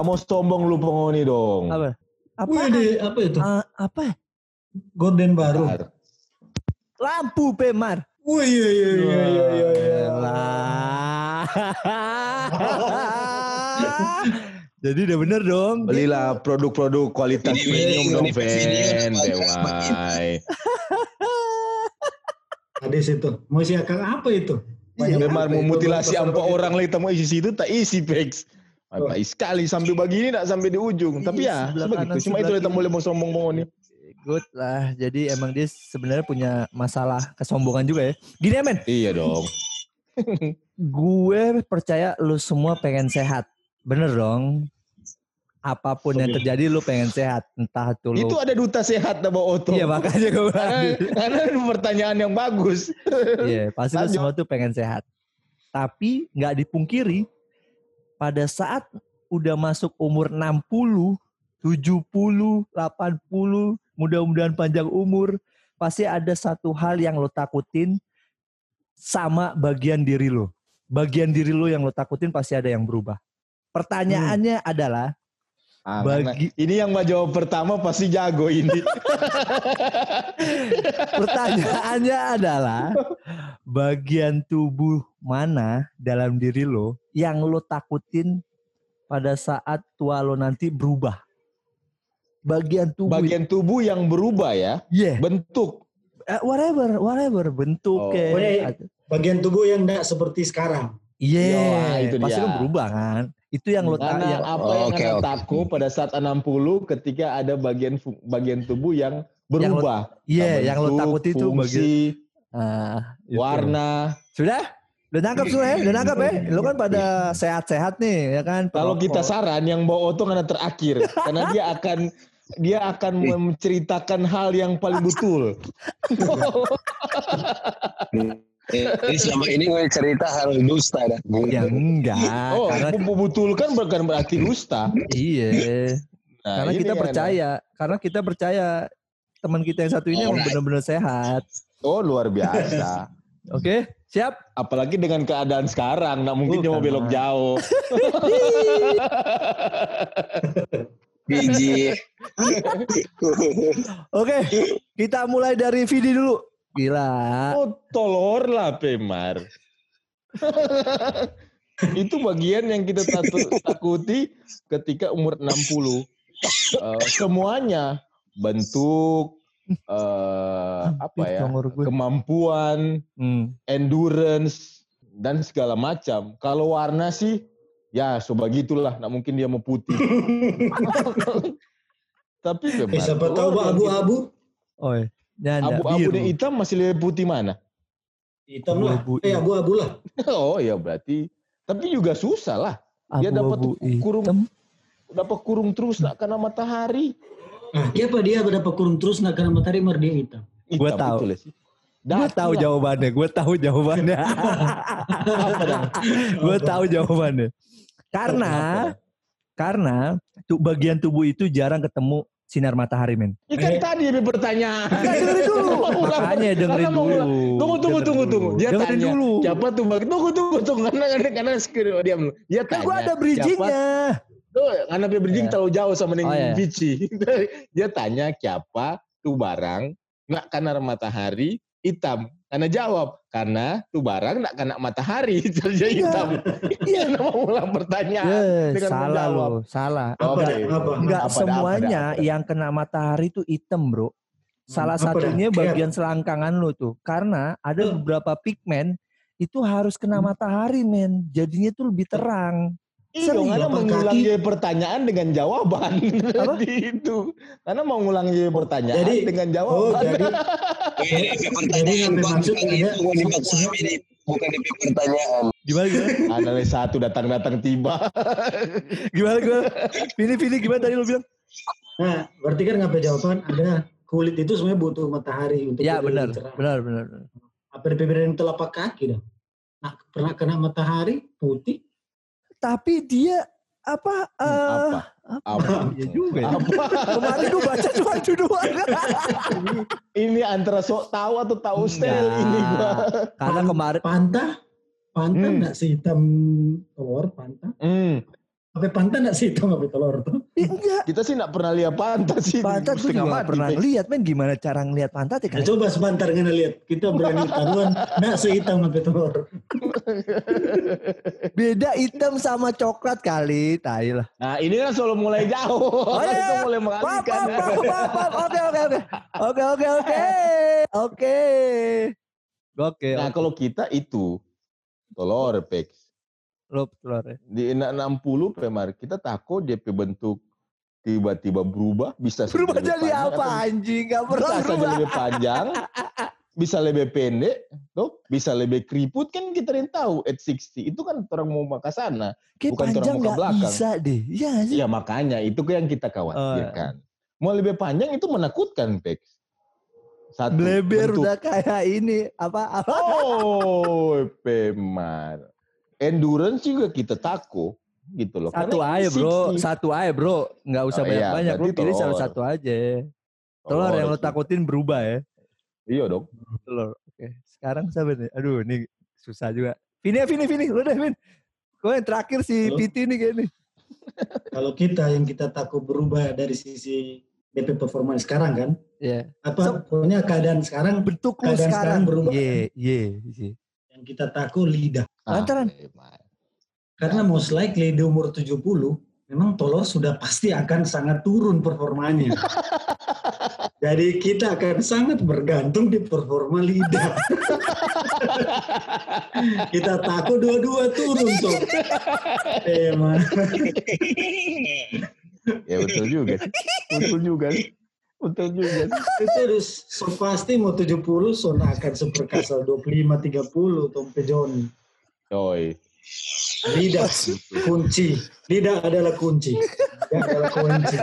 Mau sombong lu pengoni dong. Apa? Apa? Wih, deh, apa itu? Ah, apa? Gorden baru. Lampu Pemar. Wih, iya, iya, iya, iya, iya, iya. Jadi udah bener dong. Belilah produk-produk kualitas Ini premium dong, ini video, Fen. podcast Bewai. Hadis itu. Mau isi akal apa itu? Iya, Banyak Memang memutilasi begitu. orang lagi tamu isi situ tak isi Pex. Baik sekali sampai begini tak sampai di ujung. Iya, Tapi ya, kanan, Cuma itu yang boleh mau sombong pengoni. Good lah. Jadi emang dia sebenarnya punya masalah kesombongan juga ya. Gini ya men, Iya dong. gue percaya lu semua pengen sehat. Bener dong. Apa pun yang terjadi lu pengen sehat. Entah itu lu. Itu ada duta sehat bawa Oto. Iya makanya gue. Karena, karena pertanyaan yang bagus. Iya, pasti lu semua tuh pengen sehat. Tapi nggak dipungkiri pada saat udah masuk umur 60, 70, 80, mudah-mudahan panjang umur, pasti ada satu hal yang lo takutin sama bagian diri lo. Bagian diri lo yang lo takutin pasti ada yang berubah. Pertanyaannya adalah Ah, bagi ini yang mau jawab pertama pasti jago ini. pertanyaannya adalah bagian tubuh mana dalam diri lo yang lo takutin pada saat tua lo nanti berubah. Bagian tubuh. Bagian tubuh yang berubah ya, yeah. bentuk. Eh, whatever, whatever bentuk Oh. kayak. Bagian tubuh yang enggak seperti sekarang. Iya, Wah, itu pasti dia. kan berubah kan. Itu yang lo Karena yang apa yang Oke, anda oke. takut pada saat 60 ketika ada bagian bagian tubuh yang berubah. Iya, yang lo bentuk, takut itu bagian fungsi, Ah, itu. warna. Sudah? Udah nangkap semua ya? Udah nangkap ya? Lo kan pada sehat-sehat nih, ya kan? Kalau kita saran yang bawa Oto karena terakhir karena dia akan dia akan menceritakan hal yang paling betul. Ini selama ini gue cerita hal dusta dah. Ya enggak, oh, karena membetulkan bukan berarti dusta. iya. Nah, karena kita kan. percaya, karena kita percaya teman kita yang satu ini emang Alright. benar-benar sehat. Oh, luar biasa. Oke, siap? Apalagi dengan keadaan sekarang, nggak mungkin dia mau belok jauh. Biji. Oke, kita mulai dari Vidi dulu. Gila. Oh, tolor lah, Pemar. Itu bagian yang kita tatu- takuti ketika umur 60. Eh, semuanya bentuk eh, apa ya? Kemampuan, Hmm. endurance dan segala macam. Kalau warna sih ya sebegitulah, nggak mungkin dia mau putih. Tapi Eh, siapa tahu abu-abu. Oh, iya. Nyanda, Abu-abu dan hitam masih lebih putih mana? Hitam lah. Abu-abu Eh, abu-abu lah. Oh ya berarti. Tapi juga susah lah. Dia dapat kurung hitam. dapat kurung terus nak kena matahari. Nah, siapa dia dapat kurung terus nak kena matahari mar dia hitam. Hitam Gua tahu. sih. Gue tahu jawabannya, gue tahu jawabannya. Gue tahu jawabannya. Karena karena tuh bagian tubuh itu jarang ketemu sinar matahari, men. Ikan Eh. tadi pertanyaan. Enggak, dengerin dulu. Makanya dengerin Karena dulu. Tunggu tunggu tunggu tunggu. Dia Dengerin tanya. dulu. Siapa tuh? Tunggu tunggu tunggu. Karena karena karena diam dulu. Dia Kan tanya. gue ada bridgingnya. Tuh, karena dia bridging Iya. terlalu jauh sama dengan Oh, iya. Vici. dia tanya siapa tuh barang nggak kena matahari hitam. Karena jawab karena tuh barang nggak kena matahari jadi dia hitam. Iya, mau ulang pertanyaan. Eh, dengan salah menjawab. lo, salah. Apa? Apa? Enggak Apa semuanya apa apa dah? yang kena matahari itu hitam, Bro. Salah Apa satunya Kayak- bagian selangkangan lo tuh. Karena ada Hmm. beberapa pigmen itu harus kena Hmm. matahari, men. Jadinya tuh lebih terang. Iya, karena Telapak mengulang kaki. jadi pertanyaan dengan jawaban. Apa? Di itu. Karena mau ngulang jadi pertanyaan Jadi- dengan Oh, jawaban. jadi Ini pertanyaan Jadi, bang, maksud ada- mau dimaksud ini bukan di pertanyaan. Gimana gimana? Analis satu datang-datang tiba. Gimana gimana? Vini Vini gimana tadi lo bilang? Nah, berarti kan ngapain jawaban ada kulit itu sebenarnya butuh matahari untuk Ya benar, lebih cerah. benar, benar. Apa pipiran telapak kaki dah? Nah, pernah kena matahari putih? Tapi dia apa? eh apa? Apa? Iya juga ya. Apa? Kemarin gue baca cuma itu doang. Ini antara sok tahu atau tahu style Enggak. ini gua. Karena kemarin Pantah? Pantah Hmm. enggak sehitam telur pantah? Hmm. Apa pantat enggak sih itu apa telur tuh? Eh, enggak. Kita sih nggak pernah lihat pantat sih. Pantat gue Setengah juga nggak mati, pernah ngeliat men gimana cara ngeliat pantat ya Ya, coba sebentar ngena lihat. Kita berani taruhan enggak sehitam apa telur. Beda hitam sama coklat kali, tai lah. Nah ini kan selalu mulai jauh. Oh, iya, Itu mulai mengalihkan. Oke, oke, oke. Oke, oke, oke. Oke. Oke, Nah kalau kita itu telur pek Lo telur ya. di 60 pemar kita takut DP bentuk tiba-tiba berubah bisa Berubah lebih jadi panjang apa atau anjing? Gak pernah bisa berubah. lebih panjang bisa lebih pendek tuh bisa lebih keriput kan kita yang tahu at 60 itu kan orang mau ke sana Kayak bukan orang muka gak belakang. bisa deh. Iya nggak sih. ya makanya itu yang kita khawatirkan mau lebih panjang itu menakutkan pek satu Bleber bentuk- udah kayak ini. Apa? apa? Oh, Pemar. Endurance juga kita takut gitu loh. Satu Karena aja bro, 60. satu aja bro. Nggak usah Oh, iya, banyak-banyak. Lo berarti pilih salah satu aja. Telur yang lo takutin berubah ya. Iya dong. Telur. Oke. Sekarang siapa nih? Aduh ini susah juga. Vini ya Vini, Vini. Lo deh Vin. Gue yang terakhir si Halo? Piti nih kayak nih. Kalau kita yang kita takut berubah dari sisi DP performa sekarang kan, Iya. apa pokoknya keadaan sekarang Bentuk Keadaan sekarang. sekarang berubah. Iya, iya. iya. Yang kita takut lidah. Ah, Lantaran? Pemar. Karena most likely di umur 70 memang telur sudah pasti akan sangat turun performanya. Jadi kita akan sangat bergantung di performa lidah. kita takut dua-dua turun tuh. Emang. Ya betul juga. Betul juga sih. Betul juga itu harus so pasti mau 70 so akan seperkasa 25 30 Tompe John. Oi. Lidah kunci. Lidah adalah kunci. Lidah adalah kunci.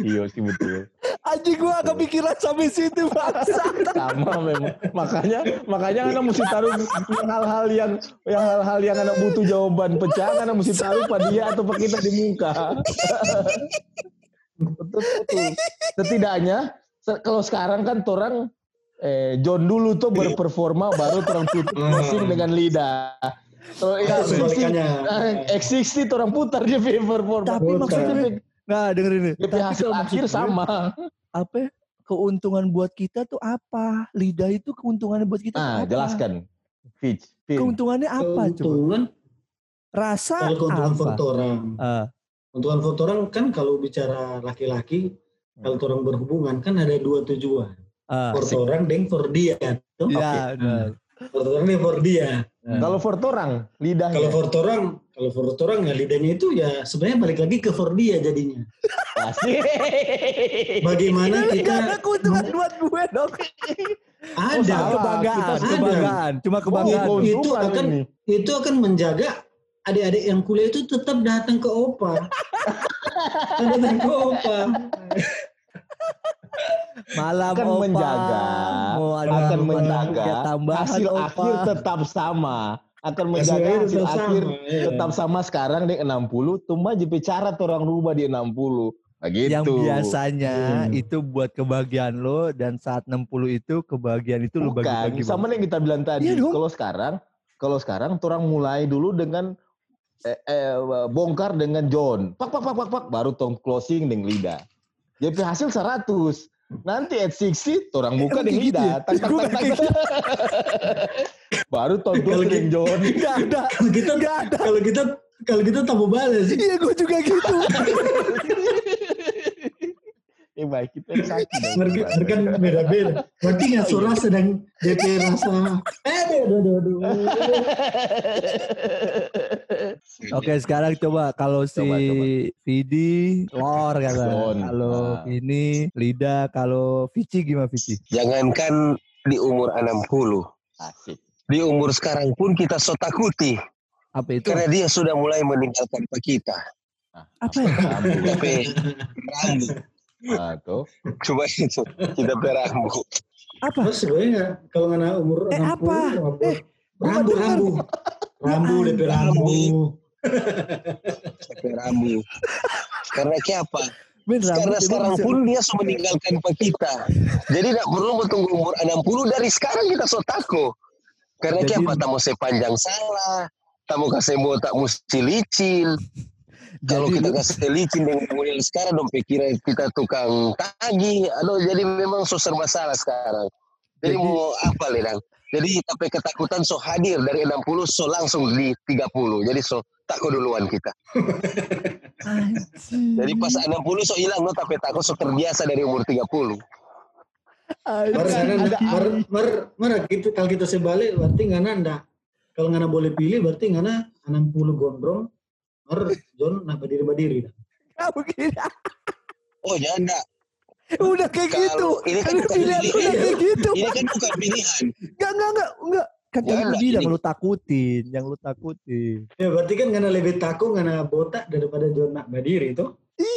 Iya sih betul. Anjing gue gak kepikiran sampai situ bangsa. Sama memang. Makanya makanya anak mesti taruh yang hal-hal yang yang hal-hal yang anak butuh jawaban pecah anak mesti taruh pada dia atau pada kita di muka. betul betul. Setidaknya se- kalau sekarang kan orang eh, John dulu tuh berperforma baru orang tutup closing dengan lidah. Kalau Itu X60 sebalikannya. eh, X60 tuh orang putar dia performa. Tapi maksudnya Nah dengerin nih. DP Tapi hasil akhir sama. Apa ya, keuntungan buat kita tuh apa? Lidah itu keuntungannya buat kita Nah, apa? jelaskan. Fitch. Keuntungannya apa coba? Keuntungan, Rasa kalau keuntungan apa? foto orang. Ah, Keuntungan foto orang kan kalau bicara laki-laki, kalau orang berhubungan kan ada dua tujuan. For orang dan for dia. Tuh. Ya, benar. For orang dan for dia. Kalau for orang, lidahnya. Kalau for orang, kalau for orang ya lidahnya itu ya sebenarnya balik lagi ke for dia jadinya. Asik. Bagaimana Gak ada kita keuntungan buat gue dong. ada salah. Kebanggaan, kita ada. kebanggaan. Cuma kebanggaan. Oh, itu akan ini. itu akan menjaga adik-adik yang kuliah itu tetap datang ke opa. datang ke opa. Malam akan opa. menjaga, ada akan menjaga hasil opa. akhir tetap sama. Akan menjaga hasil tetap akhir sama, iya. tetap sama sekarang di 60. Cuma JP cara orang rubah di 60. Begitu. Yang biasanya Hmm. itu buat kebahagiaan lo dan saat 60 itu kebahagiaan itu lo Bukan, bagi-bagi. sama yang kita bilang tadi. Iya kalau sekarang, kalau sekarang orang mulai dulu dengan eh, eh, bongkar dengan John. Pak, pak, pak, pak, pak. Baru tong closing dengan lidah. JP hasil 100. Nanti at 60, orang buka Emang dengan kayak gitu ya? Tak, tak, tak, tak. Baru tong Kalau dengan John. Gak ada. Kalau kita Gak ada. kalau kita kalau kita tak mau balas. Iya gue juga gitu. Eh baik, kita sakit. Mereka, mereka beda-beda. Berarti nggak suara sedang DP rasa. Eh, aduh, aduh, aduh. Oke sekarang coba kalau si Coba, coba. Vidi lor kata. Kalau Nah. ini Lida, kalau Vici gimana Vici? Jangankan di umur 60. Asik. Di umur sekarang pun kita so takuti. Apa itu? Karena dia sudah mulai meninggalkan kita. Nah, Apa ya? rambut. Tapi rambut. Nah, tuh. Coba itu. Kita berambut. Apa? Terus sebenarnya kalau nggak umur Eh, 60, apa? 50, Eh, rambu, rambu, rambu, DP rambu. Sampai rambut. Karena apa? Karena sekarang pun dia sudah meninggalkan kita. Jadi tidak perlu bertunggu umur 60 dari sekarang kita so tako. Karena Jadi- apa? Tak mau sepanjang salah, tamu kasih botak mesti licin. Kalau kita kasih licin dengan model sekarang dong pikirnya kita tukang tagih. Aduh jadi memang so serba salah sekarang. Jadi, Jadi- mau apa Ledang? Jadi tapi ketakutan so hadir dari 60 so langsung di 30. Jadi so takut duluan kita. Jadi pas 60 so hilang no tapi takut so terbiasa dari umur 30. Mar, Anjing. mar, mar, mar, mar, gitu, kalau kita sebalik berarti ngana ndak. Kalau ngana boleh pilih berarti ngana 60 gondrong, mar John nak berdiri berdiri. Nggak mungkin. Oh ya enggak. Udah kayak gitu. Kalau ini kan Kan bukan pilihan pilihan. udah kayak gitu. Ini kan bukan pilihan. Enggak, enggak, enggak, enggak. Kan tadi lu bilang lu takutin, yang lu takutin. Ya berarti kan ngana lebih takut ngana botak daripada John nak berdiri itu.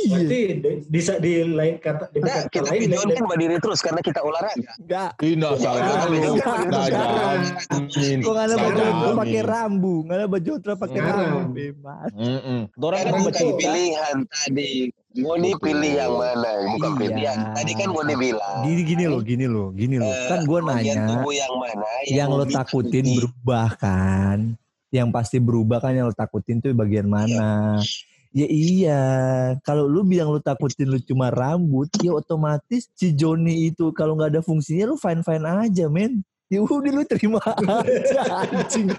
Iya. Berarti di, di, di lain kata di Nah, kata kita lain kan berdiri terus karena kita olahraga. Enggak. Ina salah sekarang. jamin. Kok nggak ada baju otra pakai rambu, nggak ada baju otra pakai rambu, bebas. Mm-mm. Orang Karena kan bukan pilihan tadi. Betul. pilih yang mana, bukan Iya. pilihan. Tadi kan Ngoni bilang. Gini gini loh, gini loh, gini loh. eh, Kan gue nanya, yang mana yang lo takutin berubah kan? Yang pasti berubah kan yang lo takutin tuh bagian mana? Ya iya, kalau lu bilang lu takutin lu cuma rambut, ya otomatis si Joni itu kalau nggak ada fungsinya lu fine fine aja, men. Ya udah lu terima aja, anjing.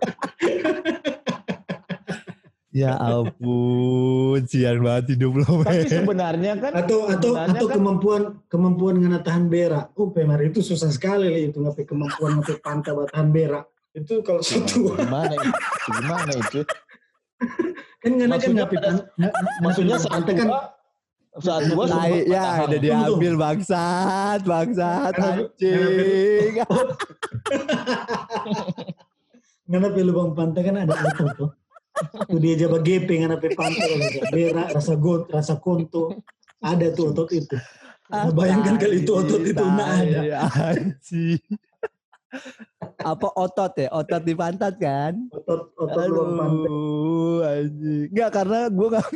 ya ampun, sian banget hidup lo, Tapi sebenarnya kan atau atau atau kan- kemampuan kemampuan tahan berak. Oh, pemar itu susah sekali li, itu ngapain kemampuan ngapain pantai tahan berak. Itu kalau satu gimana itu? Gimana itu? Kan kan Maksudnya nga- Maksudnya saat kan saat sudah Tai, ya udah diambil bangsat, bangsat, anjing. ngana pe lubang pantai kan ada otot tuh. Tuh dia jaba GP pe pantai rasa berak, rasa got, rasa konto. Ada tuh otot itu. Nah, bayangkan kali itu otot itu nggak ada. Apa otot ya? Otot di pantat kan? Otot otot lubang pantai. Aduh, anjing. Enggak karena gue nggak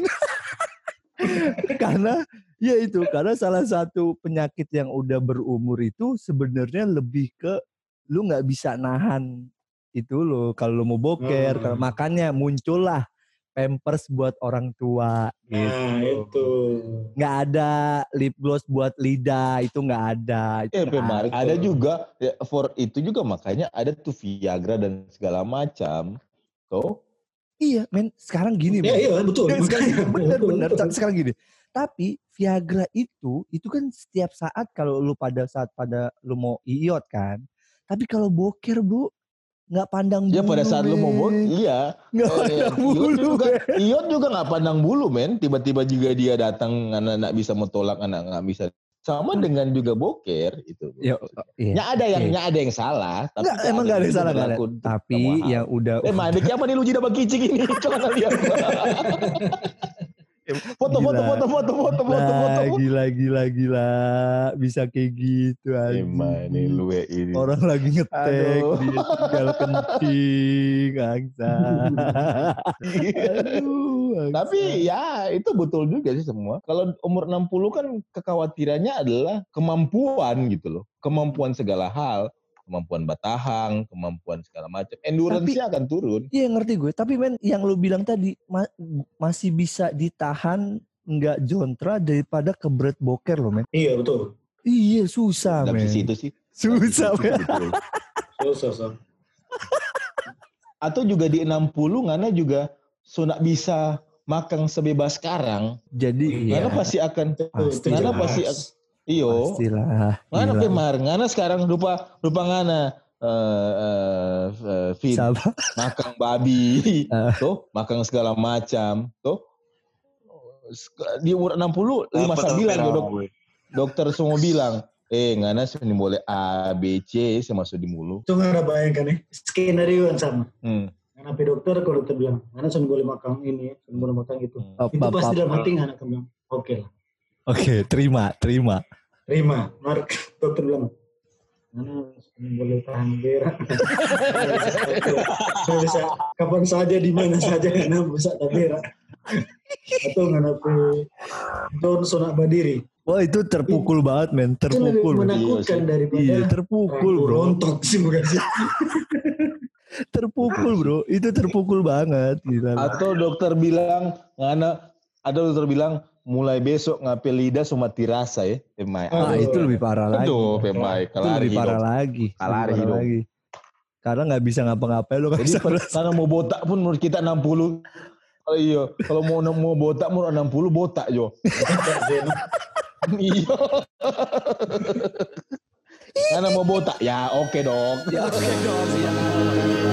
karena ya itu karena salah satu penyakit yang udah berumur itu sebenarnya lebih ke lu nggak bisa nahan itu lo kalau lu mau boker Hmm. kalau makanya muncullah pampers buat orang tua Nah, gitu. itu. nggak ada lip gloss buat lidah itu nggak ada itu Eh, nggak Pemar, betul. ada juga ya, for itu juga makanya ada tuh Viagra dan segala macam. Tuh, iya men sekarang gini Ya men. iya betul. Ya, sekarang bener bener sekarang gini tapi Viagra itu itu kan setiap saat kalau lu pada saat pada lu mau iot kan tapi kalau boker bu nggak pandang ya bulu pada saat lu mau men. iya. nggak Eh, pandang Iot bulu juga. Iot juga nggak pandang bulu, men. Tiba-tiba juga dia datang, anak-anak bisa mentolak, anak nggak bisa. Sama dengan juga boker itu. Ya, iya. Ya ada yang, ya ada yang salah. Tapi Nggak, emang nggak ada yang salah untuk tapi yang udah Eh, mana siapa nih lu jidat bagi cicing ini? Coba lihat. Foto, foto, Gila. foto, foto, foto, foto, foto. lagi lagi lagi lah bisa kayak gitu Emang ini lu ya ini. Orang lagi ngetek, Aduh. dia tinggal kencing, angsa. Aduh, Tapi ya itu betul juga sih semua. Kalau umur 60 kan kekhawatirannya adalah kemampuan gitu loh. Kemampuan segala hal. Kemampuan batahang, kemampuan segala macam. Endurance-nya akan turun. Iya ngerti gue. Tapi men yang lu bilang tadi ma- masih bisa ditahan nggak jontra daripada kebret boker loh men. Iya betul. Iya susah Dari men. situ sih. Susah Dari men. betul. Susah, susah. Atau juga di 60 ngana juga sunak bisa makan sebebas sekarang. Jadi Ngana iya pasti akan Pasti. ngana jelas. pasti iyo. pastilah. Gila. kemar, ngana sekarang rupa rupa ngana eh eh, eh, fit Sabar. makan babi, Eh. tuh, makan segala macam, tuh. Di umur 60, lima Apa sembilan tuh, tuh, dok, Perawi? dokter semua bilang, eh ngana ini boleh A, B, C, saya masuk di mulu. Itu nggak ada bayangkan ya. Skenario yang sama. Hmm. Karena pe dokter kalau dokter bilang, karena sudah boleh makan ini, sudah boleh makan itu. hmm. Itu pasti dalam hati anak bilang, oke lah, Oke, terima, terima. terima. Mark, dokter bilang, sudah boleh tahan berak. Saya bisa kapan saja di mana saja karena bisa tak berak. Atau nggak pe Johnson nak berdiri. Wah itu terpukul banget men, Itu lebih terpukul. men. menakutkan daripada Iya, terpukul bro. rontok sih bukan sih. terpukul bro, itu terpukul banget. Gila. Atau dokter bilang, ngana, ada dokter bilang mulai besok ngapel lidah cuma tirasa ya, pemain. Ah, itu lebih parah lagi. Aduh, pemain Itu lebih parah hidup. lagi. Kalari parah hidup. lagi. Karena nggak bisa ngapa-ngapain bisa belas- karena mau botak pun menurut kita 60. Oh iya, kalau mau mau botak mau 60 botak jo. iya. karena mau botak ya oke dong. Ya, oke dong, siap.